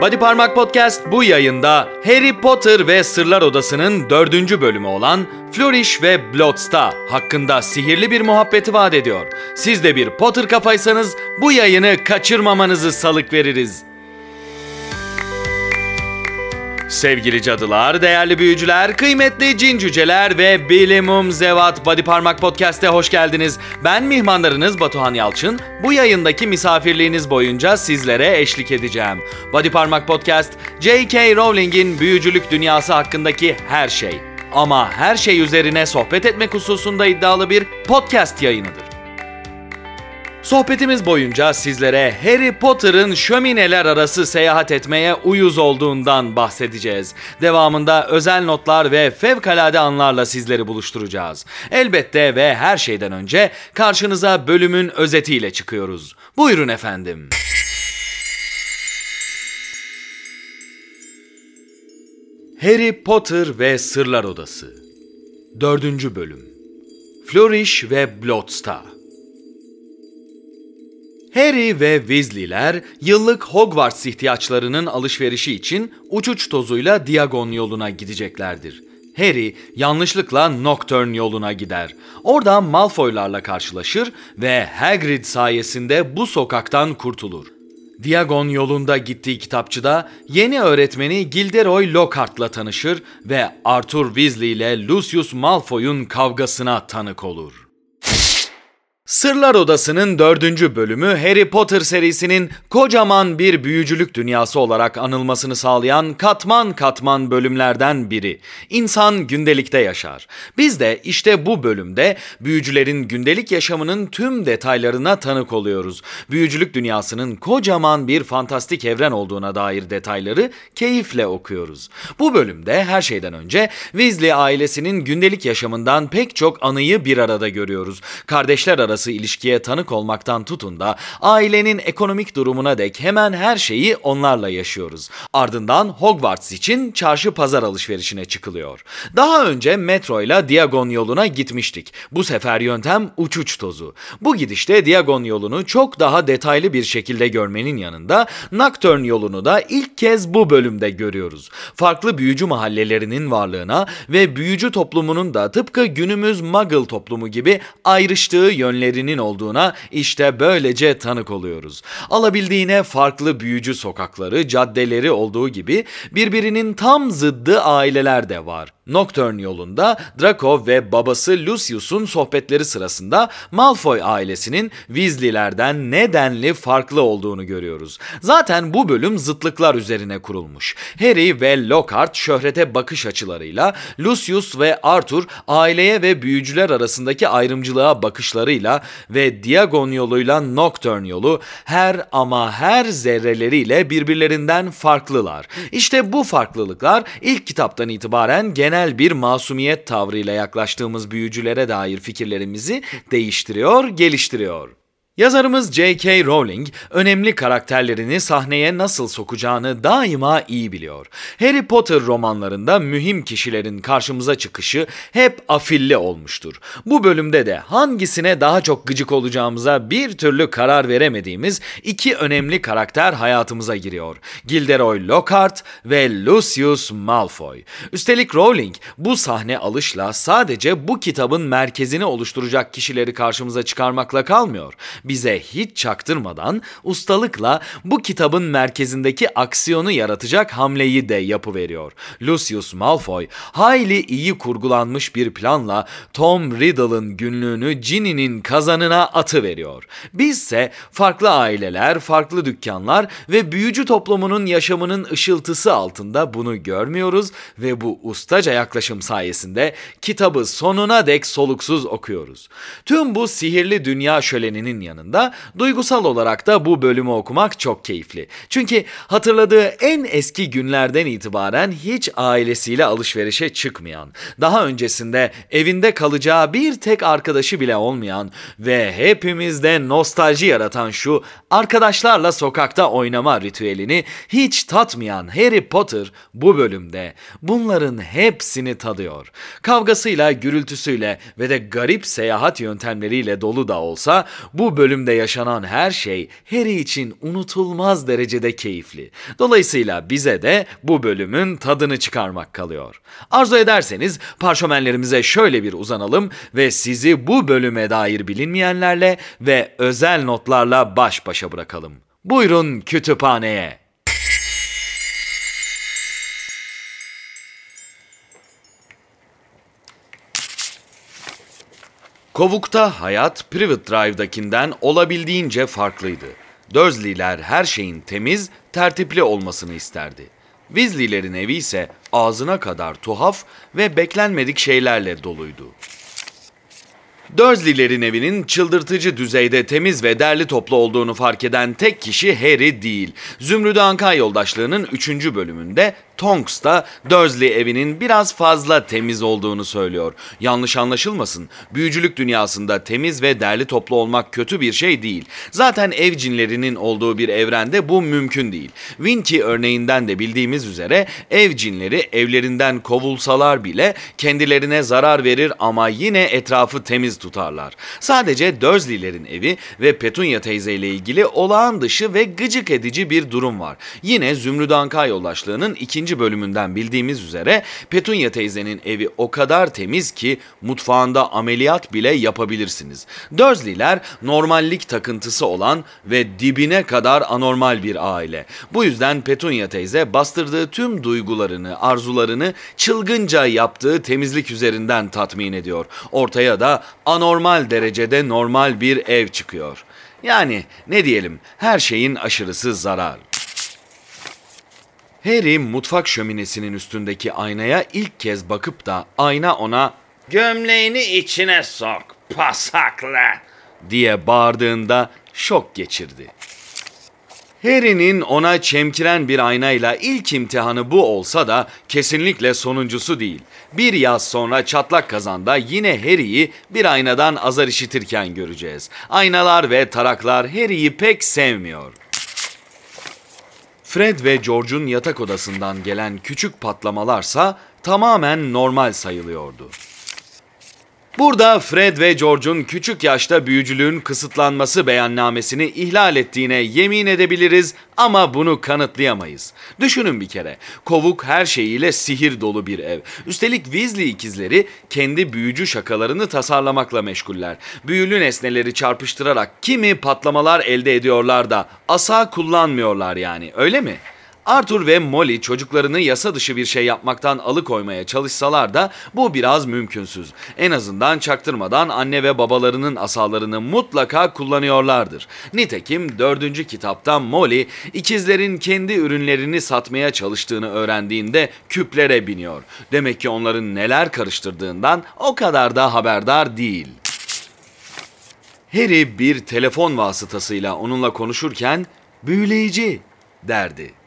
Body Parmak Podcast bu yayında Harry Potter ve Sırlar Odası'nın dördüncü bölümü olan Flourish ve Bloodstar hakkında sihirli bir muhabbeti vaat ediyor. Siz de bir Potter kafaysanız bu yayını kaçırmamanızı salık veririz. Sevgili cadılar, değerli büyücüler, kıymetli cin cüceler ve bilimum zevat Body Parmak Podcast'e hoş geldiniz. Ben mihmanlarınız Batuhan Yalçın. Bu yayındaki misafirliğiniz boyunca sizlere eşlik edeceğim. Body Parmak Podcast, J.K. Rowling'in büyücülük dünyası hakkındaki her şey. Ama her şey üzerine sohbet etmek hususunda iddialı bir podcast yayınıdır. Sohbetimiz boyunca sizlere Harry Potter'ın şömineler arası seyahat etmeye uyuz olduğundan bahsedeceğiz. Devamında özel notlar ve fevkalade anlarla sizleri buluşturacağız. Elbette ve her şeyden önce karşınıza bölümün özetiyle çıkıyoruz. Buyurun efendim. Harry Potter ve Sırlar Odası 4. Bölüm Flourish ve Bloodstar Harry ve Weasley'ler yıllık Hogwarts ihtiyaçlarının alışverişi için uçuç tozuyla Diagon yoluna gideceklerdir. Harry yanlışlıkla Nocturne yoluna gider. Orada Malfoy'larla karşılaşır ve Hagrid sayesinde bu sokaktan kurtulur. Diagon yolunda gittiği kitapçıda yeni öğretmeni Gilderoy Lockhart'la tanışır ve Arthur Weasley ile Lucius Malfoy'un kavgasına tanık olur. Sırlar Odası'nın dördüncü bölümü Harry Potter serisinin kocaman bir büyücülük dünyası olarak anılmasını sağlayan katman katman bölümlerden biri. İnsan gündelikte yaşar. Biz de işte bu bölümde büyücülerin gündelik yaşamının tüm detaylarına tanık oluyoruz. Büyücülük dünyasının kocaman bir fantastik evren olduğuna dair detayları keyifle okuyoruz. Bu bölümde her şeyden önce Weasley ailesinin gündelik yaşamından pek çok anıyı bir arada görüyoruz. Kardeşler arası arası ilişkiye tanık olmaktan tutun da ailenin ekonomik durumuna dek hemen her şeyi onlarla yaşıyoruz. Ardından Hogwarts için çarşı pazar alışverişine çıkılıyor. Daha önce metro ile Diagon yoluna gitmiştik. Bu sefer yöntem uçuç tozu. Bu gidişte Diagon yolunu çok daha detaylı bir şekilde görmenin yanında Nocturne yolunu da ilk kez bu bölümde görüyoruz. Farklı büyücü mahallelerinin varlığına ve büyücü toplumunun da tıpkı günümüz Muggle toplumu gibi ayrıştığı yönleri değerinin olduğuna işte böylece tanık oluyoruz. Alabildiğine farklı büyücü sokakları, caddeleri olduğu gibi birbirinin tam zıddı aileler de var. Nocturne yolunda Draco ve babası Lucius'un sohbetleri sırasında Malfoy ailesinin Weasley'lerden nedenli farklı olduğunu görüyoruz. Zaten bu bölüm zıtlıklar üzerine kurulmuş. Harry ve Lockhart şöhrete bakış açılarıyla, Lucius ve Arthur aileye ve büyücüler arasındaki ayrımcılığa bakışlarıyla ve Diagon yoluyla Nocturne yolu her ama her zerreleriyle birbirlerinden farklılar. İşte bu farklılıklar ilk kitaptan itibaren genel genel bir masumiyet tavrıyla yaklaştığımız büyücülere dair fikirlerimizi değiştiriyor, geliştiriyor. Yazarımız J.K. Rowling önemli karakterlerini sahneye nasıl sokacağını daima iyi biliyor. Harry Potter romanlarında mühim kişilerin karşımıza çıkışı hep afilli olmuştur. Bu bölümde de hangisine daha çok gıcık olacağımıza bir türlü karar veremediğimiz iki önemli karakter hayatımıza giriyor. Gilderoy Lockhart ve Lucius Malfoy. Üstelik Rowling bu sahne alışla sadece bu kitabın merkezini oluşturacak kişileri karşımıza çıkarmakla kalmıyor bize hiç çaktırmadan ustalıkla bu kitabın merkezindeki aksiyonu yaratacak hamleyi de yapıveriyor. Lucius Malfoy hayli iyi kurgulanmış bir planla Tom Riddle'ın günlüğünü Ginny'nin kazanına atı veriyor. Bizse farklı aileler, farklı dükkanlar ve büyücü toplumunun yaşamının ışıltısı altında bunu görmüyoruz ve bu ustaca yaklaşım sayesinde kitabı sonuna dek soluksuz okuyoruz. Tüm bu sihirli dünya şöleninin yanında duygusal olarak da bu bölümü okumak çok keyifli. Çünkü hatırladığı en eski günlerden itibaren hiç ailesiyle alışverişe çıkmayan, daha öncesinde evinde kalacağı bir tek arkadaşı bile olmayan ve hepimizde nostalji yaratan şu arkadaşlarla sokakta oynama ritüelini hiç tatmayan Harry Potter bu bölümde bunların hepsini tadıyor. Kavgasıyla, gürültüsüyle ve de garip seyahat yöntemleriyle dolu da olsa bu bölümde yaşanan her şey Harry için unutulmaz derecede keyifli. Dolayısıyla bize de bu bölümün tadını çıkarmak kalıyor. Arzu ederseniz parşömenlerimize şöyle bir uzanalım ve sizi bu bölüme dair bilinmeyenlerle ve özel notlarla baş başa bırakalım. Buyurun kütüphaneye. Kovuk'ta hayat Privet Drive'dakinden olabildiğince farklıydı. Dursley'ler her şeyin temiz, tertipli olmasını isterdi. Weasley'lerin evi ise ağzına kadar tuhaf ve beklenmedik şeylerle doluydu. Dursley'lerin evinin çıldırtıcı düzeyde temiz ve derli toplu olduğunu fark eden tek kişi Harry değil. Zümrüdü Anka yoldaşlığının 3. bölümünde Tonks da Dursley evinin biraz fazla temiz olduğunu söylüyor. Yanlış anlaşılmasın. Büyücülük dünyasında temiz ve derli toplu olmak kötü bir şey değil. Zaten ev cinlerinin olduğu bir evrende bu mümkün değil. Winky örneğinden de bildiğimiz üzere ev cinleri evlerinden kovulsalar bile kendilerine zarar verir ama yine etrafı temiz tutarlar. Sadece Dursley'lerin evi ve Petunia teyze ile ilgili olağan dışı ve gıcık edici bir durum var. Yine Zümrüt Anka yoldaşlığının ikinci bölümünden bildiğimiz üzere Petunia teyzenin evi o kadar temiz ki mutfağında ameliyat bile yapabilirsiniz. Dursley'ler normallik takıntısı olan ve dibine kadar anormal bir aile. Bu yüzden Petunia teyze bastırdığı tüm duygularını, arzularını çılgınca yaptığı temizlik üzerinden tatmin ediyor. Ortaya da anormal derecede normal bir ev çıkıyor. Yani ne diyelim her şeyin aşırısı zarar. Harry mutfak şöminesinin üstündeki aynaya ilk kez bakıp da ayna ona Gömleğini içine sok pasaklı. diye bağırdığında şok geçirdi. Harry'nin ona çemkiren bir aynayla ilk imtihanı bu olsa da kesinlikle sonuncusu değil. Bir yaz sonra çatlak kazanda yine Harry'i bir aynadan azar işitirken göreceğiz. Aynalar ve taraklar Harry'i pek sevmiyor. Fred ve George'un yatak odasından gelen küçük patlamalarsa tamamen normal sayılıyordu. Burada Fred ve George'un küçük yaşta büyücülüğün kısıtlanması beyannamesini ihlal ettiğine yemin edebiliriz ama bunu kanıtlayamayız. Düşünün bir kere. Kovuk her şeyiyle sihir dolu bir ev. Üstelik Weasley ikizleri kendi büyücü şakalarını tasarlamakla meşguller. Büyülü nesneleri çarpıştırarak kimi patlamalar elde ediyorlar da asa kullanmıyorlar yani öyle mi? Arthur ve Molly çocuklarını yasa dışı bir şey yapmaktan alıkoymaya çalışsalar da bu biraz mümkünsüz. En azından çaktırmadan anne ve babalarının asalarını mutlaka kullanıyorlardır. Nitekim dördüncü kitapta Molly ikizlerin kendi ürünlerini satmaya çalıştığını öğrendiğinde küplere biniyor. Demek ki onların neler karıştırdığından o kadar da haberdar değil. Harry bir telefon vasıtasıyla onunla konuşurken büyüleyici derdi.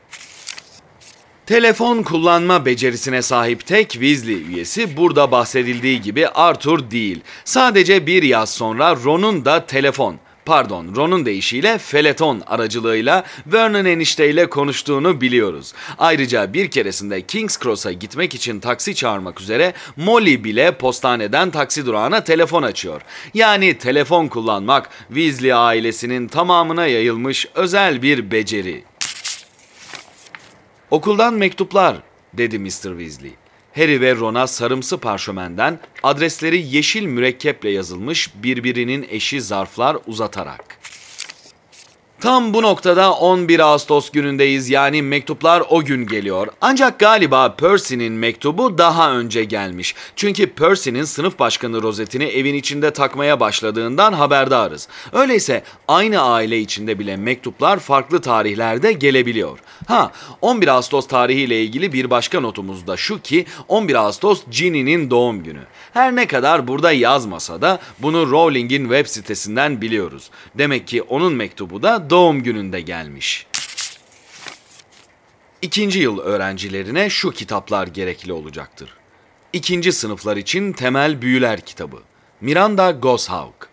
Telefon kullanma becerisine sahip tek Weasley üyesi burada bahsedildiği gibi Arthur değil. Sadece bir yaz sonra Ron'un da telefon, pardon Ron'un deyişiyle Feleton aracılığıyla Vernon enişteyle konuştuğunu biliyoruz. Ayrıca bir keresinde King's Cross'a gitmek için taksi çağırmak üzere Molly bile postaneden taksi durağına telefon açıyor. Yani telefon kullanmak Weasley ailesinin tamamına yayılmış özel bir beceri. Okuldan mektuplar, dedi Mr. Weasley. Harry ve Ron'a sarımsı parşömenden adresleri yeşil mürekkeple yazılmış birbirinin eşi zarflar uzatarak. Tam bu noktada 11 Ağustos günündeyiz yani mektuplar o gün geliyor. Ancak galiba Percy'nin mektubu daha önce gelmiş. Çünkü Percy'nin sınıf başkanı rozetini evin içinde takmaya başladığından haberdarız. Öyleyse aynı aile içinde bile mektuplar farklı tarihlerde gelebiliyor. Ha 11 Ağustos tarihiyle ilgili bir başka notumuz da şu ki 11 Ağustos Ginny'nin doğum günü. Her ne kadar burada yazmasa da bunu Rowling'in web sitesinden biliyoruz. Demek ki onun mektubu da doğum gününde gelmiş. İkinci yıl öğrencilerine şu kitaplar gerekli olacaktır. İkinci sınıflar için Temel Büyüler kitabı. Miranda Goshawk.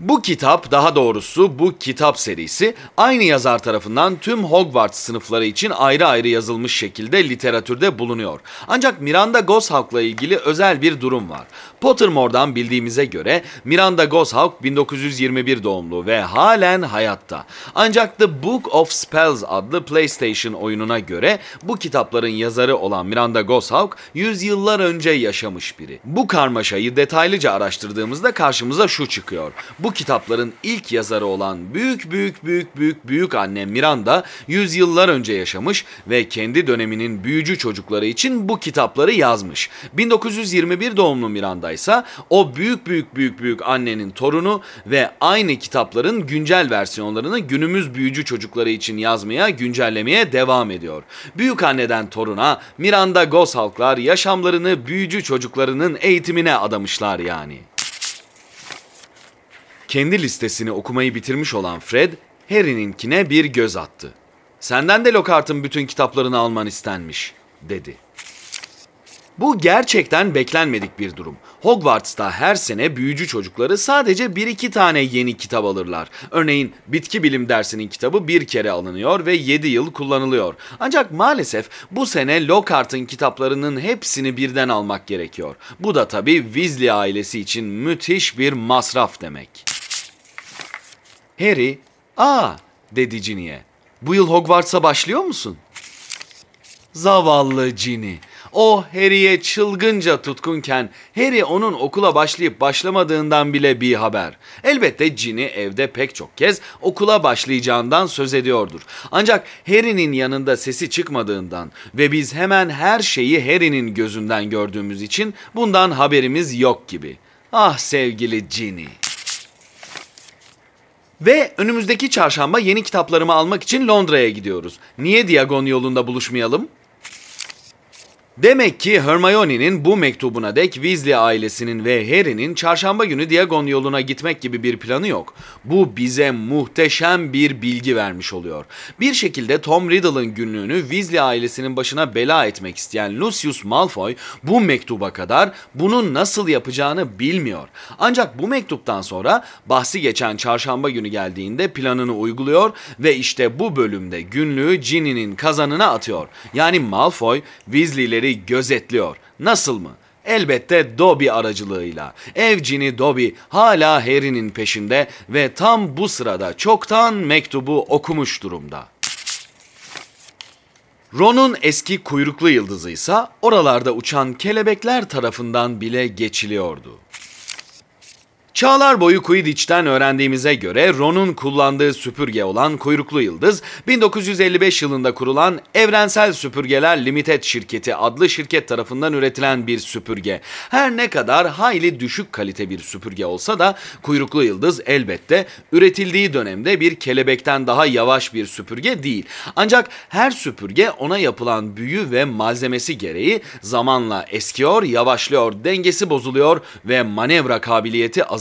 Bu kitap, daha doğrusu bu kitap serisi aynı yazar tarafından tüm Hogwarts sınıfları için ayrı ayrı yazılmış şekilde literatürde bulunuyor. Ancak Miranda Goshawk'la ilgili özel bir durum var. Pottermore'dan bildiğimize göre Miranda Goshawk 1921 doğumlu ve halen hayatta. Ancak The Book of Spells adlı PlayStation oyununa göre bu kitapların yazarı olan Miranda Goshawk yüzyıllar önce yaşamış biri. Bu karmaşayı detaylıca araştırdığımızda karşımıza şu çıkıyor. Bu kitapların ilk yazarı olan büyük büyük büyük büyük büyük anne Miranda yüzyıllar önce yaşamış ve kendi döneminin büyücü çocukları için bu kitapları yazmış. 1921 doğumlu Miranda ise o büyük büyük büyük büyük annenin torunu ve aynı kitapların güncel versiyonlarını günümüz büyücü çocukları için yazmaya, güncellemeye devam ediyor. Büyük anneden toruna Miranda Goshawk'lar yaşamlarını büyücü çocuklarının eğitimine adamışlar yani. Kendi listesini okumayı bitirmiş olan Fred, Harry'ninkine bir göz attı. Senden de Lockhart'ın bütün kitaplarını alman istenmiş, dedi. Bu gerçekten beklenmedik bir durum. Hogwarts'ta her sene büyücü çocukları sadece bir iki tane yeni kitap alırlar. Örneğin bitki bilim dersinin kitabı bir kere alınıyor ve 7 yıl kullanılıyor. Ancak maalesef bu sene Lockhart'ın kitaplarının hepsini birden almak gerekiyor. Bu da tabii Weasley ailesi için müthiş bir masraf demek. Harry, ''Aa'' dedi Ginny'e. ''Bu yıl Hogwarts'a başlıyor musun?'' Zavallı Ginny. O Harry'e çılgınca tutkunken Harry onun okula başlayıp başlamadığından bile bir haber. Elbette Ginny evde pek çok kez okula başlayacağından söz ediyordur. Ancak Harry'nin yanında sesi çıkmadığından ve biz hemen her şeyi Harry'nin gözünden gördüğümüz için bundan haberimiz yok gibi. Ah sevgili Ginny. Ve önümüzdeki çarşamba yeni kitaplarımı almak için Londra'ya gidiyoruz. Niye Diagon yolunda buluşmayalım? Demek ki Hermione'nin bu mektubuna dek Weasley ailesinin ve Harry'nin çarşamba günü Diagon yoluna gitmek gibi bir planı yok. Bu bize muhteşem bir bilgi vermiş oluyor. Bir şekilde Tom Riddle'ın günlüğünü Weasley ailesinin başına bela etmek isteyen Lucius Malfoy bu mektuba kadar bunun nasıl yapacağını bilmiyor. Ancak bu mektuptan sonra bahsi geçen çarşamba günü geldiğinde planını uyguluyor ve işte bu bölümde günlüğü Ginny'nin kazanına atıyor. Yani Malfoy Weasley'leri gözetliyor. Nasıl mı? Elbette Dobby aracılığıyla. Evcini Dobby hala Harry'nin peşinde ve tam bu sırada çoktan mektubu okumuş durumda. Ron'un eski kuyruklu yıldızı ise oralarda uçan kelebekler tarafından bile geçiliyordu. Çağlar boyu Quidditch'ten öğrendiğimize göre Ron'un kullandığı süpürge olan kuyruklu yıldız 1955 yılında kurulan Evrensel Süpürgeler Limited şirketi adlı şirket tarafından üretilen bir süpürge. Her ne kadar hayli düşük kalite bir süpürge olsa da kuyruklu yıldız elbette üretildiği dönemde bir kelebekten daha yavaş bir süpürge değil. Ancak her süpürge ona yapılan büyü ve malzemesi gereği zamanla eskiyor, yavaşlıyor, dengesi bozuluyor ve manevra kabiliyeti azalıyor.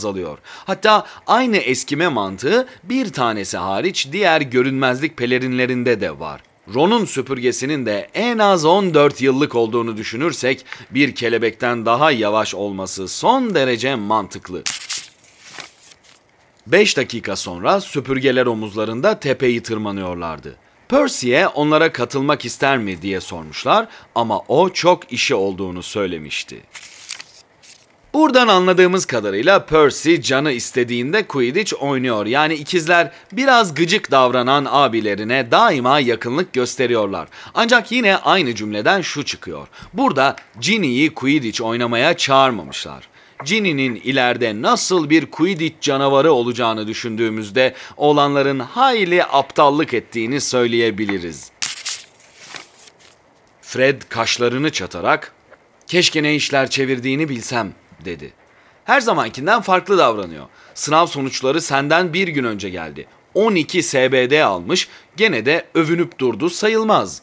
Hatta aynı eskime mantığı bir tanesi hariç diğer görünmezlik pelerinlerinde de var. Ron'un süpürgesinin de en az 14 yıllık olduğunu düşünürsek bir kelebekten daha yavaş olması son derece mantıklı. 5 dakika sonra süpürgeler omuzlarında tepeyi tırmanıyorlardı. Percy'ye onlara katılmak ister mi diye sormuşlar ama o çok işi olduğunu söylemişti. Buradan anladığımız kadarıyla Percy canı istediğinde Quidditch oynuyor. Yani ikizler biraz gıcık davranan abilerine daima yakınlık gösteriyorlar. Ancak yine aynı cümleden şu çıkıyor. Burada Ginny'yi Quidditch oynamaya çağırmamışlar. Ginny'nin ileride nasıl bir Quidditch canavarı olacağını düşündüğümüzde olanların hayli aptallık ettiğini söyleyebiliriz. Fred kaşlarını çatarak "Keşke ne işler çevirdiğini bilsem." Dedi. Her zamankinden farklı davranıyor. Sınav sonuçları senden bir gün önce geldi. 12 SBD almış, gene de övünüp durdu sayılmaz.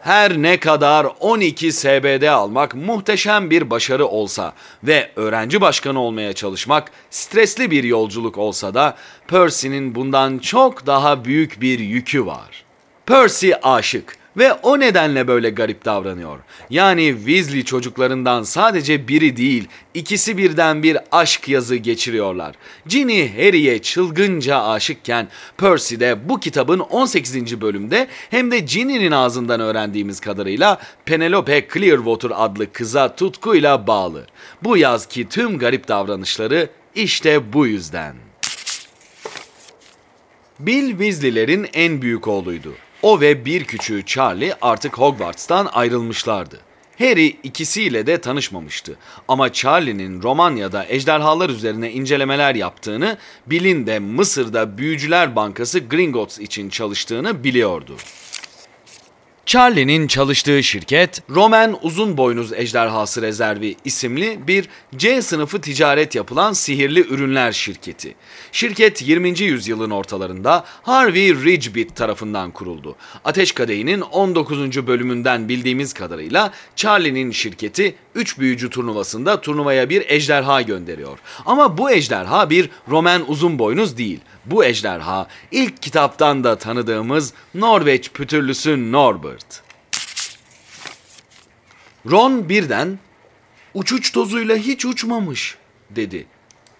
Her ne kadar 12 SBD almak muhteşem bir başarı olsa ve öğrenci başkanı olmaya çalışmak stresli bir yolculuk olsa da Percy'nin bundan çok daha büyük bir yükü var. Percy aşık. Ve o nedenle böyle garip davranıyor. Yani Weasley çocuklarından sadece biri değil, ikisi birden bir aşk yazı geçiriyorlar. Ginny Harry'e çılgınca aşıkken Percy de bu kitabın 18. bölümde hem de Ginny'nin ağzından öğrendiğimiz kadarıyla Penelope Clearwater adlı kıza tutkuyla bağlı. Bu yazki tüm garip davranışları işte bu yüzden. Bill Weasley'lerin en büyük oğluydu. O ve bir küçüğü Charlie artık Hogwarts'tan ayrılmışlardı. Harry ikisiyle de tanışmamıştı. Ama Charlie'nin Romanya'da ejderhalar üzerine incelemeler yaptığını, Bill'in de Mısır'da Büyücüler Bankası Gringotts için çalıştığını biliyordu. Charlie'nin çalıştığı şirket Roman Uzun Boynuz Ejderhası Rezervi isimli bir C sınıfı ticaret yapılan sihirli ürünler şirketi. Şirket 20. yüzyılın ortalarında Harvey Ridgebit tarafından kuruldu. Ateş Kadehi'nin 19. bölümünden bildiğimiz kadarıyla Charlie'nin şirketi 3 büyücü turnuvasında turnuvaya bir ejderha gönderiyor. Ama bu ejderha bir Roman Uzun Boynuz değil. Bu ejderha ilk kitaptan da tanıdığımız Norveç pütürlüsü Norbert. Ron birden uçuç tozuyla hiç uçmamış dedi.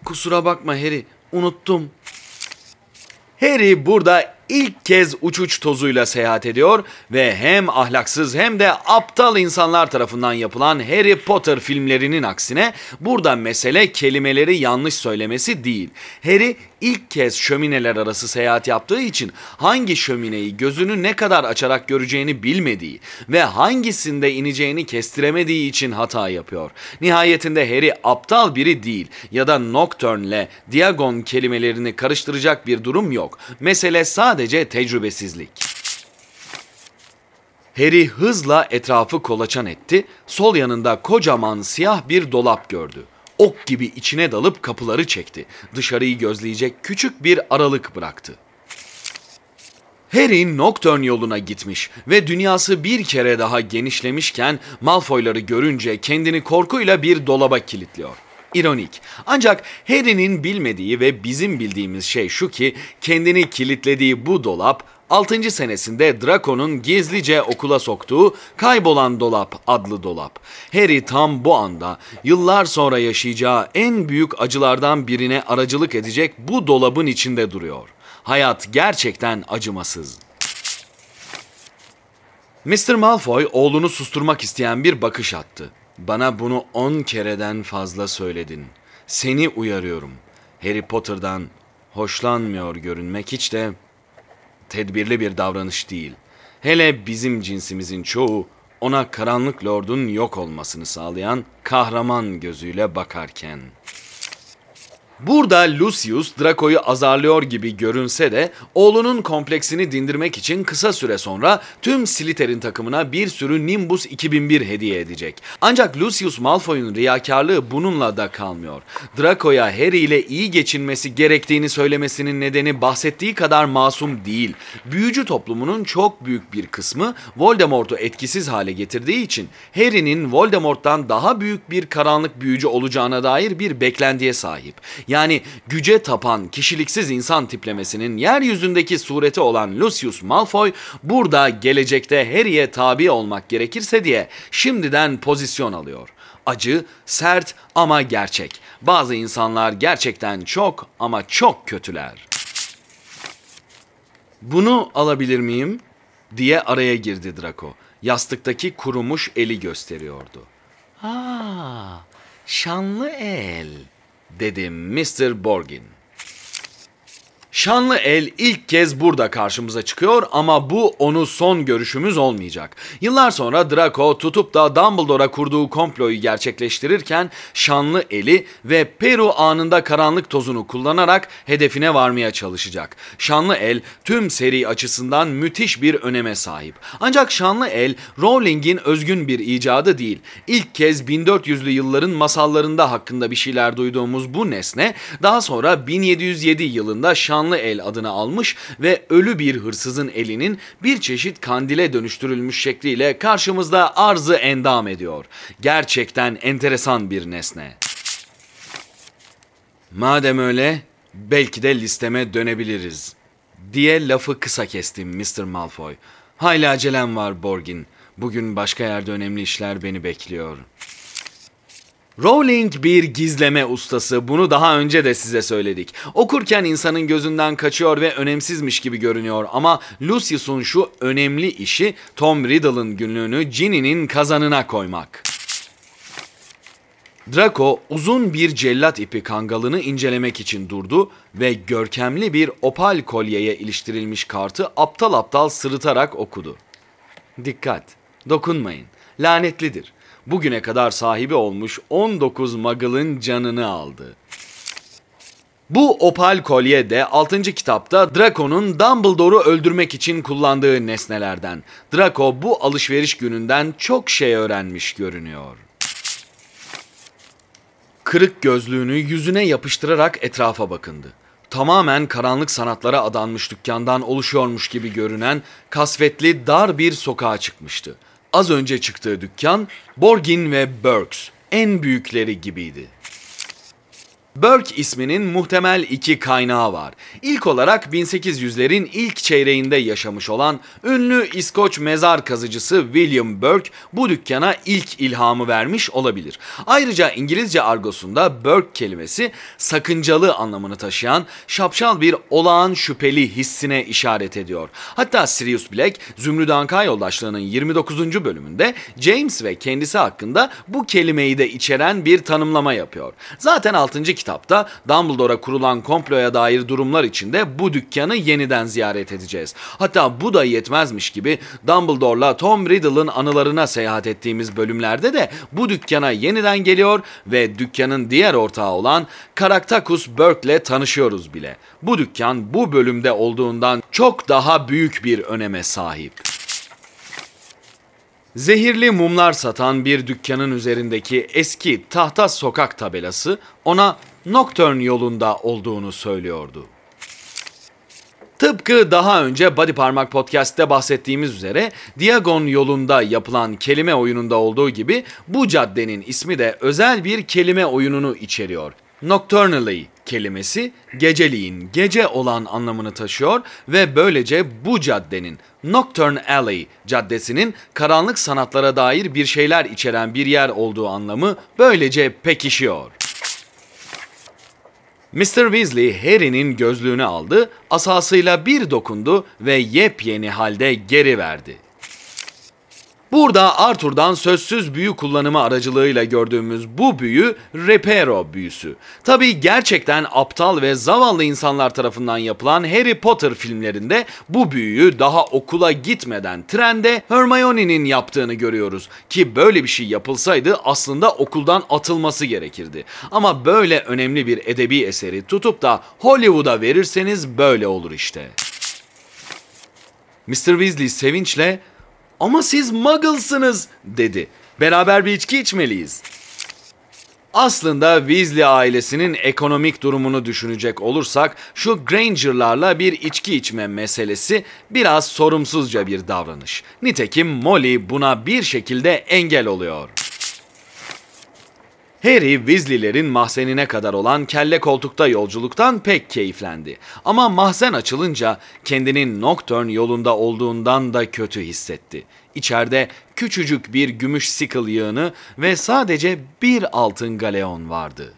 Kusura bakma Harry unuttum. Harry burada ilk kez uçuç tozuyla seyahat ediyor ve hem ahlaksız hem de aptal insanlar tarafından yapılan Harry Potter filmlerinin aksine burada mesele kelimeleri yanlış söylemesi değil. Harry ilk kez şömineler arası seyahat yaptığı için hangi şömineyi gözünü ne kadar açarak göreceğini bilmediği ve hangisinde ineceğini kestiremediği için hata yapıyor. Nihayetinde Harry aptal biri değil ya da Nocturne ile Diagon kelimelerini karıştıracak bir durum yok. Mesele sadece tecrübesizlik. Harry hızla etrafı kolaçan etti. Sol yanında kocaman siyah bir dolap gördü. Ok gibi içine dalıp kapıları çekti. Dışarıyı gözleyecek küçük bir aralık bıraktı. Harry Nocturne yoluna gitmiş ve dünyası bir kere daha genişlemişken Malfoyları görünce kendini korkuyla bir dolaba kilitliyor. İronik. Ancak Harry'nin bilmediği ve bizim bildiğimiz şey şu ki kendini kilitlediği bu dolap 6. senesinde Draco'nun gizlice okula soktuğu Kaybolan Dolap adlı dolap. Harry tam bu anda yıllar sonra yaşayacağı en büyük acılardan birine aracılık edecek bu dolabın içinde duruyor. Hayat gerçekten acımasız. Mr. Malfoy oğlunu susturmak isteyen bir bakış attı. Bana bunu on kereden fazla söyledin. Seni uyarıyorum. Harry Potter'dan hoşlanmıyor görünmek hiç de tedbirli bir davranış değil. Hele bizim cinsimizin çoğu ona karanlık lordun yok olmasını sağlayan kahraman gözüyle bakarken. Burada Lucius Draco'yu azarlıyor gibi görünse de oğlunun kompleksini dindirmek için kısa süre sonra tüm Slytherin takımına bir sürü Nimbus 2001 hediye edecek. Ancak Lucius Malfoy'un riyakarlığı bununla da kalmıyor. Draco'ya Harry ile iyi geçinmesi gerektiğini söylemesinin nedeni bahsettiği kadar masum değil. Büyücü toplumunun çok büyük bir kısmı Voldemort'u etkisiz hale getirdiği için Harry'nin Voldemort'tan daha büyük bir karanlık büyücü olacağına dair bir beklentiye sahip. Yani güce tapan kişiliksiz insan tiplemesinin yeryüzündeki sureti olan Lucius Malfoy burada gelecekte Harry'e tabi olmak gerekirse diye şimdiden pozisyon alıyor. Acı, sert ama gerçek. Bazı insanlar gerçekten çok ama çok kötüler. Bunu alabilir miyim? diye araya girdi Draco. Yastıktaki kurumuş eli gösteriyordu. Aa, şanlı el dedi Mr. Borgin. Şanlı el ilk kez burada karşımıza çıkıyor ama bu onu son görüşümüz olmayacak. Yıllar sonra Draco tutup da Dumbledore'a kurduğu komployu gerçekleştirirken şanlı eli ve Peru anında karanlık tozunu kullanarak hedefine varmaya çalışacak. Şanlı el tüm seri açısından müthiş bir öneme sahip. Ancak şanlı el Rowling'in özgün bir icadı değil. İlk kez 1400'lü yılların masallarında hakkında bir şeyler duyduğumuz bu nesne daha sonra 1707 yılında şanlı Şanlı El adını almış ve ölü bir hırsızın elinin bir çeşit kandile dönüştürülmüş şekliyle karşımızda arzı endam ediyor. Gerçekten enteresan bir nesne. Madem öyle, belki de listeme dönebiliriz. Diye lafı kısa kestim Mr. Malfoy. Hayli acelem var Borgin. Bugün başka yerde önemli işler beni bekliyor. Rowling bir gizleme ustası. Bunu daha önce de size söyledik. Okurken insanın gözünden kaçıyor ve önemsizmiş gibi görünüyor ama Lucius'un şu önemli işi Tom Riddle'ın günlüğünü Ginny'nin kazanına koymak. Draco uzun bir cellat ipi kangalını incelemek için durdu ve görkemli bir opal kolyeye iliştirilmiş kartı aptal aptal sırıtarak okudu. Dikkat, dokunmayın, lanetlidir. Bugüne kadar sahibi olmuş 19 muggle'ın canını aldı. Bu opal kolye de 6. kitapta Draco'nun Dumbledore'u öldürmek için kullandığı nesnelerden. Draco bu alışveriş gününden çok şey öğrenmiş görünüyor. Kırık gözlüğünü yüzüne yapıştırarak etrafa bakındı. Tamamen karanlık sanatlara adanmış dükkandan oluşuyormuş gibi görünen kasvetli dar bir sokağa çıkmıştı. Az önce çıktığı dükkan Borgin ve Burks en büyükleri gibiydi. Burke isminin muhtemel iki kaynağı var. İlk olarak 1800'lerin ilk çeyreğinde yaşamış olan ünlü İskoç mezar kazıcısı William Burke bu dükkana ilk ilhamı vermiş olabilir. Ayrıca İngilizce argosunda Burke kelimesi sakıncalı anlamını taşıyan şapşal bir olağan şüpheli hissine işaret ediyor. Hatta Sirius Black Zümrüt Anka yoldaşlığının 29. bölümünde James ve kendisi hakkında bu kelimeyi de içeren bir tanımlama yapıyor. Zaten 6 kitapta Dumbledore'a kurulan komploya dair durumlar içinde bu dükkanı yeniden ziyaret edeceğiz. Hatta bu da yetmezmiş gibi Dumbledore'la Tom Riddle'ın anılarına seyahat ettiğimiz bölümlerde de bu dükkana yeniden geliyor ve dükkanın diğer ortağı olan Caractacus Burke'le tanışıyoruz bile. Bu dükkan bu bölümde olduğundan çok daha büyük bir öneme sahip. Zehirli mumlar satan bir dükkanın üzerindeki eski tahta sokak tabelası ona Nocturne yolunda olduğunu söylüyordu. Tıpkı daha önce Body Parmak Podcast'te bahsettiğimiz üzere Diagon yolunda yapılan kelime oyununda olduğu gibi bu caddenin ismi de özel bir kelime oyununu içeriyor. Nocturnally kelimesi geceliğin, gece olan anlamını taşıyor ve böylece bu caddenin Nocturne Alley caddesinin karanlık sanatlara dair bir şeyler içeren bir yer olduğu anlamı böylece pekişiyor. Mr. Weasley Harry'nin gözlüğünü aldı, asasıyla bir dokundu ve yepyeni halde geri verdi. Burada Arthur'dan sözsüz büyü kullanımı aracılığıyla gördüğümüz bu büyü Repero büyüsü. Tabi gerçekten aptal ve zavallı insanlar tarafından yapılan Harry Potter filmlerinde bu büyüyü daha okula gitmeden trende Hermione'nin yaptığını görüyoruz. Ki böyle bir şey yapılsaydı aslında okuldan atılması gerekirdi. Ama böyle önemli bir edebi eseri tutup da Hollywood'a verirseniz böyle olur işte. Mr. Weasley sevinçle ama siz muggle'sınız dedi. Beraber bir içki içmeliyiz. Aslında Weasley ailesinin ekonomik durumunu düşünecek olursak şu Granger'larla bir içki içme meselesi biraz sorumsuzca bir davranış. Nitekim Molly buna bir şekilde engel oluyor. Harry Weasley'lerin mahzenine kadar olan kelle koltukta yolculuktan pek keyiflendi. Ama mahzen açılınca kendinin Nocturne yolunda olduğundan da kötü hissetti. İçeride küçücük bir gümüş sickle yığını ve sadece bir altın galeon vardı.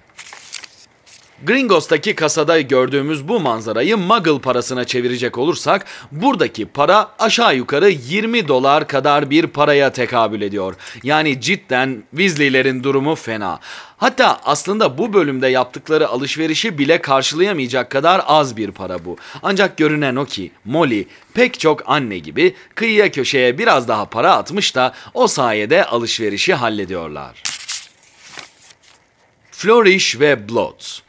Gringos'taki kasada gördüğümüz bu manzarayı Muggle parasına çevirecek olursak buradaki para aşağı yukarı 20 dolar kadar bir paraya tekabül ediyor. Yani cidden Weasley'lerin durumu fena. Hatta aslında bu bölümde yaptıkları alışverişi bile karşılayamayacak kadar az bir para bu. Ancak görünen o ki Molly pek çok anne gibi kıyıya köşeye biraz daha para atmış da o sayede alışverişi hallediyorlar. Flourish ve Blots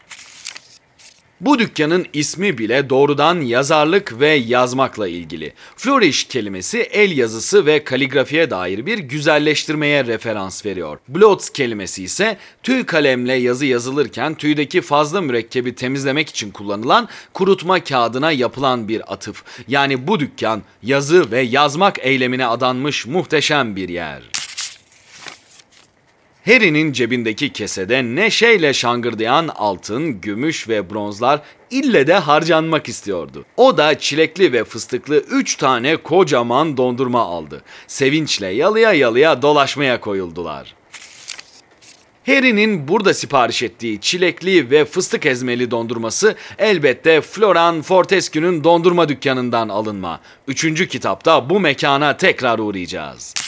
bu dükkanın ismi bile doğrudan yazarlık ve yazmakla ilgili. Flourish kelimesi el yazısı ve kaligrafiye dair bir güzelleştirmeye referans veriyor. Blots kelimesi ise tüy kalemle yazı yazılırken tüydeki fazla mürekkebi temizlemek için kullanılan kurutma kağıdına yapılan bir atıf. Yani bu dükkan yazı ve yazmak eylemine adanmış muhteşem bir yer. Harry'nin cebindeki kesede neşeyle şangırdayan altın, gümüş ve bronzlar ille de harcanmak istiyordu. O da çilekli ve fıstıklı üç tane kocaman dondurma aldı. Sevinçle yalıya yalıya dolaşmaya koyuldular. Harry'nin burada sipariş ettiği çilekli ve fıstık ezmeli dondurması elbette Floran Fortescue'nun dondurma dükkanından alınma. Üçüncü kitapta bu mekana tekrar uğrayacağız.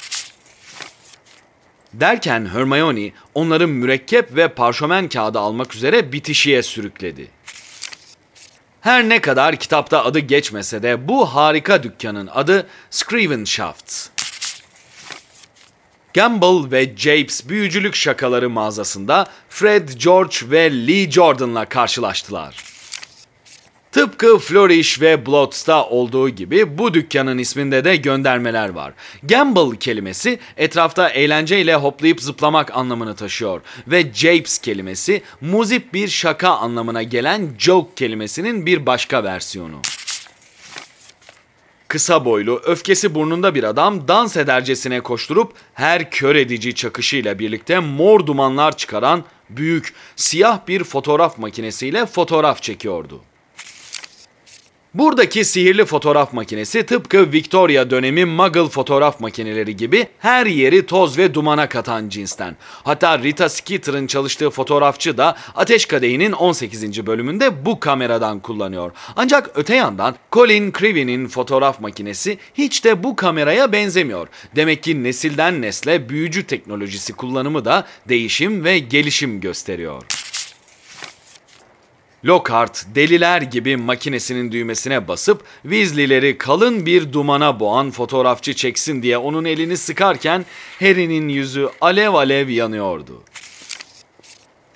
Derken Hermione onları mürekkep ve parşömen kağıdı almak üzere bitişiğe sürükledi. Her ne kadar kitapta adı geçmese de bu harika dükkanın adı Scrivenshafts. Gamble ve Japes büyücülük şakaları mağazasında Fred, George ve Lee Jordan'la karşılaştılar. Tıpkı Flourish ve Blots'ta olduğu gibi bu dükkanın isminde de göndermeler var. Gamble kelimesi etrafta eğlenceyle hoplayıp zıplamak anlamını taşıyor ve Japes kelimesi muzip bir şaka anlamına gelen joke kelimesinin bir başka versiyonu. Kısa boylu, öfkesi burnunda bir adam dans edercesine koşturup her kör edici çakışıyla birlikte mor dumanlar çıkaran büyük, siyah bir fotoğraf makinesiyle fotoğraf çekiyordu. Buradaki sihirli fotoğraf makinesi tıpkı Victoria dönemi Muggle fotoğraf makineleri gibi her yeri toz ve dumana katan cinsten. Hatta Rita Skeeter'ın çalıştığı fotoğrafçı da Ateş Kadehi'nin 18. bölümünde bu kameradan kullanıyor. Ancak öte yandan Colin Creevy'nin fotoğraf makinesi hiç de bu kameraya benzemiyor. Demek ki nesilden nesle büyücü teknolojisi kullanımı da değişim ve gelişim gösteriyor. Lockhart deliler gibi makinesinin düğmesine basıp Weasley'leri kalın bir dumana boğan fotoğrafçı çeksin diye onun elini sıkarken Harry'nin yüzü alev alev yanıyordu.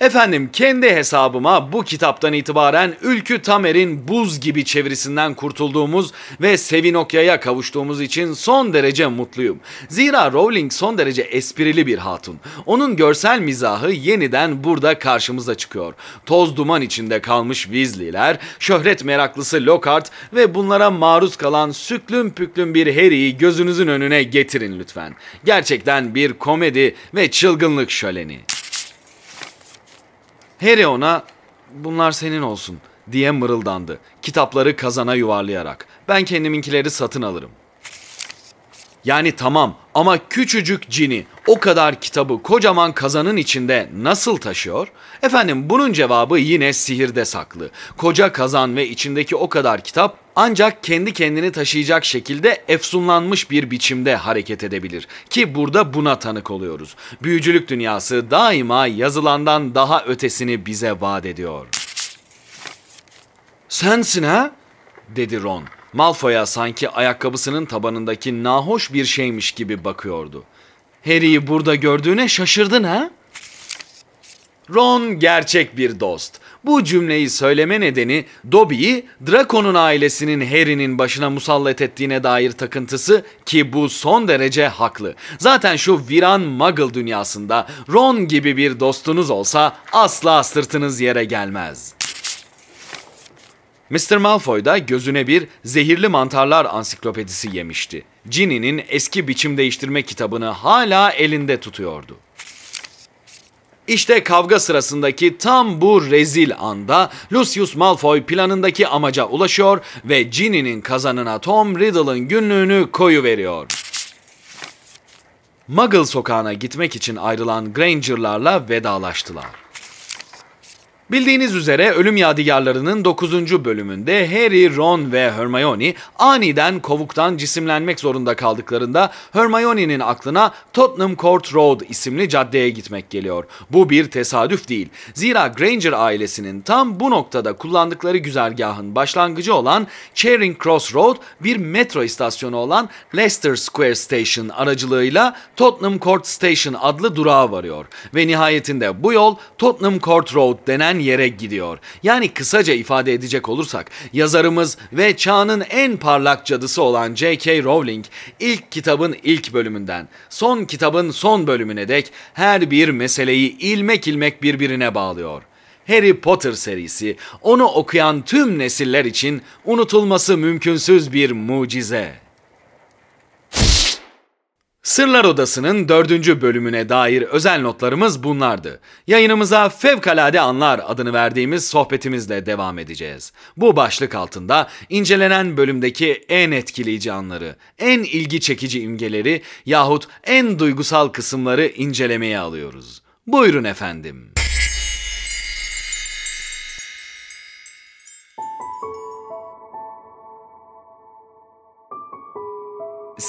Efendim kendi hesabıma bu kitaptan itibaren Ülkü Tamer'in buz gibi çevirisinden kurtulduğumuz ve Sevinokya'ya kavuştuğumuz için son derece mutluyum. Zira Rowling son derece esprili bir hatun. Onun görsel mizahı yeniden burada karşımıza çıkıyor. Toz duman içinde kalmış Weasley'ler, şöhret meraklısı Lockhart ve bunlara maruz kalan süklüm püklüm bir Harry'i gözünüzün önüne getirin lütfen. Gerçekten bir komedi ve çılgınlık şöleni. Harry ona bunlar senin olsun diye mırıldandı. Kitapları kazana yuvarlayarak. Ben kendiminkileri satın alırım. Yani tamam ama küçücük cini o kadar kitabı kocaman kazanın içinde nasıl taşıyor? Efendim bunun cevabı yine sihirde saklı. Koca kazan ve içindeki o kadar kitap ancak kendi kendini taşıyacak şekilde efsunlanmış bir biçimde hareket edebilir. Ki burada buna tanık oluyoruz. Büyücülük dünyası daima yazılandan daha ötesini bize vaat ediyor. Sensin ha? dedi Ron. Malfoy'a sanki ayakkabısının tabanındaki nahoş bir şeymiş gibi bakıyordu. Harry'i burada gördüğüne şaşırdın ha? Ron gerçek bir dost. Bu cümleyi söyleme nedeni Dobby'yi Draco'nun ailesinin Harry'nin başına musallat ettiğine dair takıntısı ki bu son derece haklı. Zaten şu viran muggle dünyasında Ron gibi bir dostunuz olsa asla sırtınız yere gelmez.'' Mr. Malfoy da gözüne bir zehirli mantarlar ansiklopedisi yemişti. Ginny'nin eski biçim değiştirme kitabını hala elinde tutuyordu. İşte kavga sırasındaki tam bu rezil anda Lucius Malfoy planındaki amaca ulaşıyor ve Ginny'nin kazanına Tom Riddle'ın günlüğünü koyu veriyor. Muggle sokağına gitmek için ayrılan Granger'larla vedalaştılar. Bildiğiniz üzere Ölüm Yadigarları'nın 9. bölümünde Harry, Ron ve Hermione aniden kovuktan cisimlenmek zorunda kaldıklarında Hermione'nin aklına Tottenham Court Road isimli caddeye gitmek geliyor. Bu bir tesadüf değil. Zira Granger ailesinin tam bu noktada kullandıkları güzergahın başlangıcı olan Charing Cross Road bir metro istasyonu olan Leicester Square Station aracılığıyla Tottenham Court Station adlı durağa varıyor. Ve nihayetinde bu yol Tottenham Court Road denen yere gidiyor. Yani kısaca ifade edecek olursak yazarımız ve çağının en parlak cadısı olan J.K. Rowling ilk kitabın ilk bölümünden son kitabın son bölümüne dek her bir meseleyi ilmek ilmek birbirine bağlıyor. Harry Potter serisi onu okuyan tüm nesiller için unutulması mümkünsüz bir mucize. Sırlar Odası'nın dördüncü bölümüne dair özel notlarımız bunlardı. Yayınımıza Fevkalade Anlar adını verdiğimiz sohbetimizle devam edeceğiz. Bu başlık altında incelenen bölümdeki en etkileyici anları, en ilgi çekici imgeleri yahut en duygusal kısımları incelemeye alıyoruz. Buyurun efendim.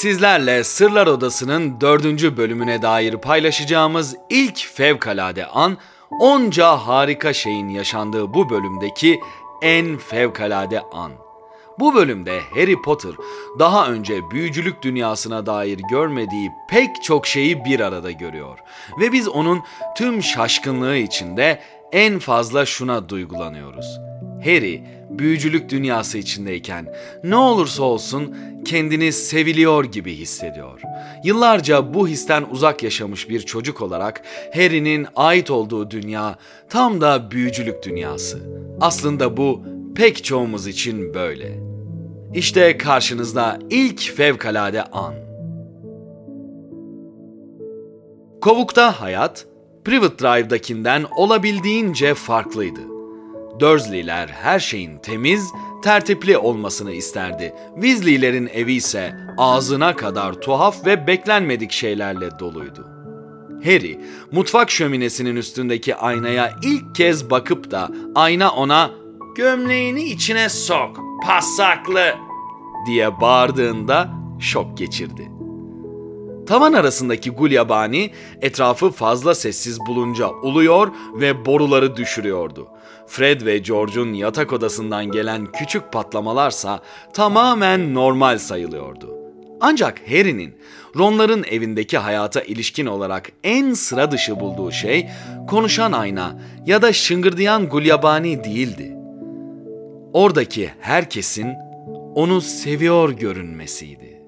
Sizlerle Sırlar Odası'nın dördüncü bölümüne dair paylaşacağımız ilk fevkalade an, onca harika şeyin yaşandığı bu bölümdeki en fevkalade an. Bu bölümde Harry Potter daha önce büyücülük dünyasına dair görmediği pek çok şeyi bir arada görüyor ve biz onun tüm şaşkınlığı içinde en fazla şuna duygulanıyoruz. Harry büyücülük dünyası içindeyken ne olursa olsun kendini seviliyor gibi hissediyor. Yıllarca bu histen uzak yaşamış bir çocuk olarak Harry'nin ait olduğu dünya tam da büyücülük dünyası. Aslında bu pek çoğumuz için böyle. İşte karşınızda ilk fevkalade an. Kovukta hayat, Private Drive'dakinden olabildiğince farklıydı. Dursley'ler her şeyin temiz, tertipli olmasını isterdi. Weasley'lerin evi ise ağzına kadar tuhaf ve beklenmedik şeylerle doluydu. Harry, mutfak şöminesinin üstündeki aynaya ilk kez bakıp da ayna ona Gömleğini içine sok, pasaklı. diye bağırdığında şok geçirdi. Tavan arasındaki gulyabani etrafı fazla sessiz bulunca uluyor ve boruları düşürüyordu. Fred ve George'un yatak odasından gelen küçük patlamalarsa tamamen normal sayılıyordu. Ancak Harry'nin Ron'ların evindeki hayata ilişkin olarak en sıra dışı bulduğu şey konuşan ayna ya da şıngırdayan gulyabani değildi. Oradaki herkesin onu seviyor görünmesiydi.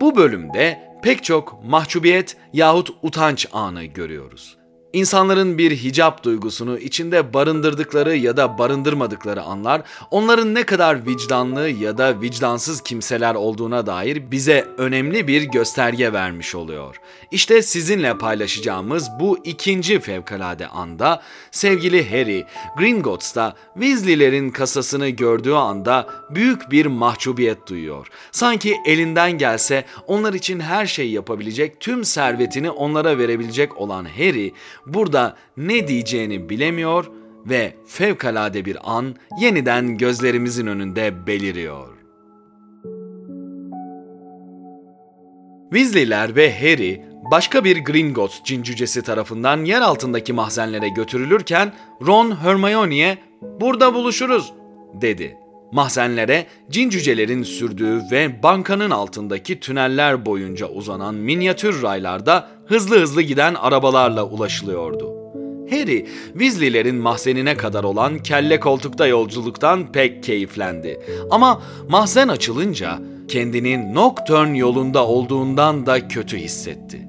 Bu bölümde pek çok mahcubiyet yahut utanç anı görüyoruz. İnsanların bir hicap duygusunu içinde barındırdıkları ya da barındırmadıkları anlar, onların ne kadar vicdanlı ya da vicdansız kimseler olduğuna dair bize önemli bir gösterge vermiş oluyor. İşte sizinle paylaşacağımız bu ikinci fevkalade anda sevgili Harry, Gringotts'ta Weasley'lerin kasasını gördüğü anda büyük bir mahcubiyet duyuyor. Sanki elinden gelse onlar için her şeyi yapabilecek, tüm servetini onlara verebilecek olan Harry, burada ne diyeceğini bilemiyor ve fevkalade bir an yeniden gözlerimizin önünde beliriyor. Weasley'ler ve Harry başka bir Gringotts cin cücesi tarafından yer altındaki mahzenlere götürülürken Ron Hermione'ye "Burada buluşuruz." dedi. Mahzenlere cin cücelerin sürdüğü ve bankanın altındaki tüneller boyunca uzanan minyatür raylarda hızlı hızlı giden arabalarla ulaşılıyordu. Harry, Weasley'lerin mahzenine kadar olan kelle koltukta yolculuktan pek keyiflendi. Ama mahzen açılınca kendini Nocturne yolunda olduğundan da kötü hissetti.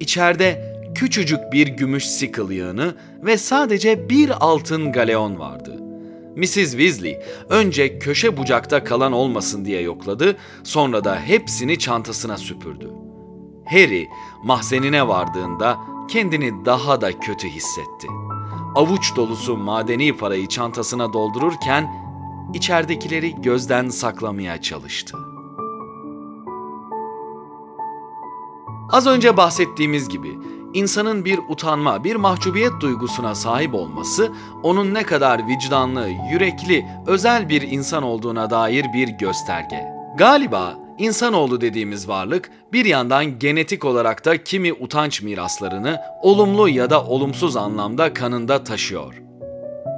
İçeride küçücük bir gümüş sickle yığını ve sadece bir altın galeon vardı. Mrs. Weasley önce köşe bucakta kalan olmasın diye yokladı, sonra da hepsini çantasına süpürdü. Harry mahzenine vardığında kendini daha da kötü hissetti. Avuç dolusu madeni parayı çantasına doldururken içeridekileri gözden saklamaya çalıştı. Az önce bahsettiğimiz gibi insanın bir utanma, bir mahcubiyet duygusuna sahip olması onun ne kadar vicdanlı, yürekli, özel bir insan olduğuna dair bir gösterge. Galiba insanoğlu dediğimiz varlık bir yandan genetik olarak da kimi utanç miraslarını olumlu ya da olumsuz anlamda kanında taşıyor.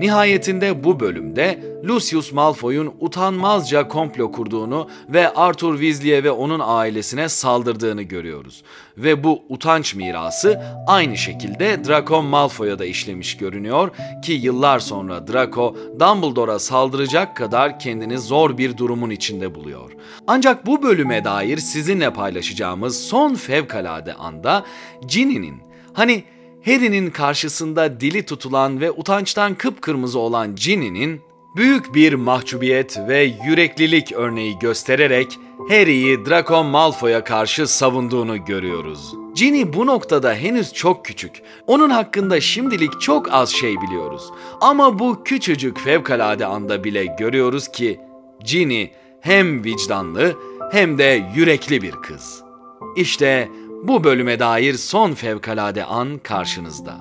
Nihayetinde bu bölümde Lucius Malfoy'un utanmazca komplo kurduğunu ve Arthur Weasley'e ve onun ailesine saldırdığını görüyoruz. Ve bu utanç mirası aynı şekilde Draco Malfoy'a da işlemiş görünüyor ki yıllar sonra Draco Dumbledore'a saldıracak kadar kendini zor bir durumun içinde buluyor. Ancak bu bölüme dair sizinle paylaşacağımız son fevkalade anda Ginny'nin hani Harry'nin karşısında dili tutulan ve utançtan kıpkırmızı olan Ginny'nin büyük bir mahcubiyet ve yüreklilik örneği göstererek Harry'i Draco Malfoy'a karşı savunduğunu görüyoruz. Ginny bu noktada henüz çok küçük. Onun hakkında şimdilik çok az şey biliyoruz. Ama bu küçücük fevkalade anda bile görüyoruz ki Ginny hem vicdanlı hem de yürekli bir kız. İşte bu bölüme dair son fevkalade an karşınızda.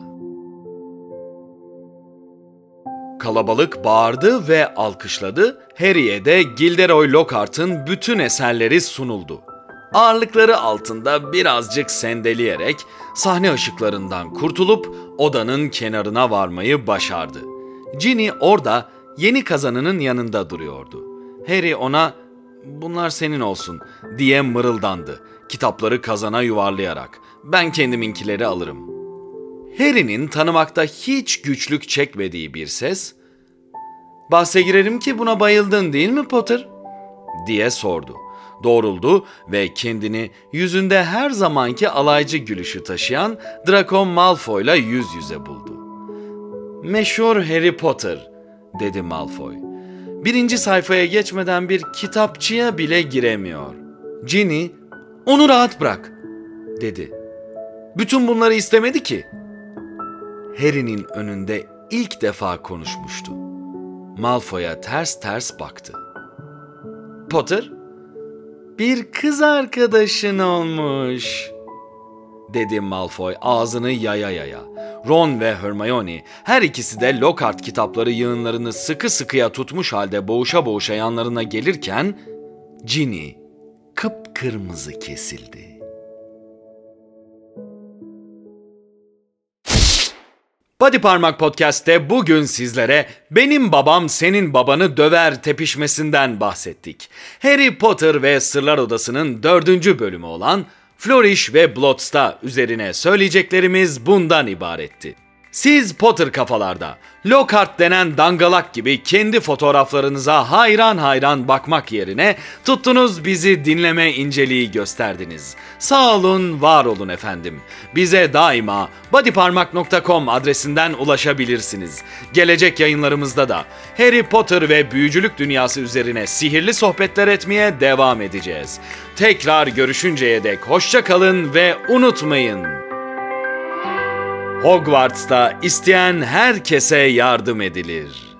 Kalabalık bağırdı ve alkışladı. Harry'e de Gilderoy Lockhart'ın bütün eserleri sunuldu. Ağırlıkları altında birazcık sendeleyerek sahne ışıklarından kurtulup odanın kenarına varmayı başardı. Ginny orada yeni kazanının yanında duruyordu. Harry ona "Bunlar senin olsun." diye mırıldandı. Kitapları kazana yuvarlayarak. "Ben kendiminkileri alırım." Harry'nin tanımakta hiç güçlük çekmediği bir ses, ''Bahse girerim ki buna bayıldın değil mi Potter?'' diye sordu. Doğruldu ve kendini yüzünde her zamanki alaycı gülüşü taşıyan Draco Malfoy'la yüz yüze buldu. ''Meşhur Harry Potter'' dedi Malfoy. Birinci sayfaya geçmeden bir kitapçıya bile giremiyor. Ginny, ''Onu rahat bırak'' dedi. ''Bütün bunları istemedi ki.'' Harry'nin önünde ilk defa konuşmuştu. Malfoy'a ters ters baktı. Potter, bir kız arkadaşın olmuş, dedi Malfoy ağzını yaya yaya. Ron ve Hermione her ikisi de Lockhart kitapları yığınlarını sıkı sıkıya tutmuş halde boğuşa boğuşa yanlarına gelirken Ginny kıpkırmızı kesildi. Body Parmak Podcast'te bugün sizlere benim babam senin babanı döver tepişmesinden bahsettik. Harry Potter ve Sırlar Odası'nın dördüncü bölümü olan Flourish ve Bloodsta üzerine söyleyeceklerimiz bundan ibaretti. Siz Potter kafalarda Lockhart denen dangalak gibi kendi fotoğraflarınıza hayran hayran bakmak yerine tuttunuz bizi dinleme inceliği gösterdiniz. Sağ olun, var olun efendim. Bize daima bodyparmak.com adresinden ulaşabilirsiniz. Gelecek yayınlarımızda da Harry Potter ve büyücülük dünyası üzerine sihirli sohbetler etmeye devam edeceğiz. Tekrar görüşünceye dek hoşça kalın ve unutmayın. Hogwarts'ta isteyen herkese yardım edilir.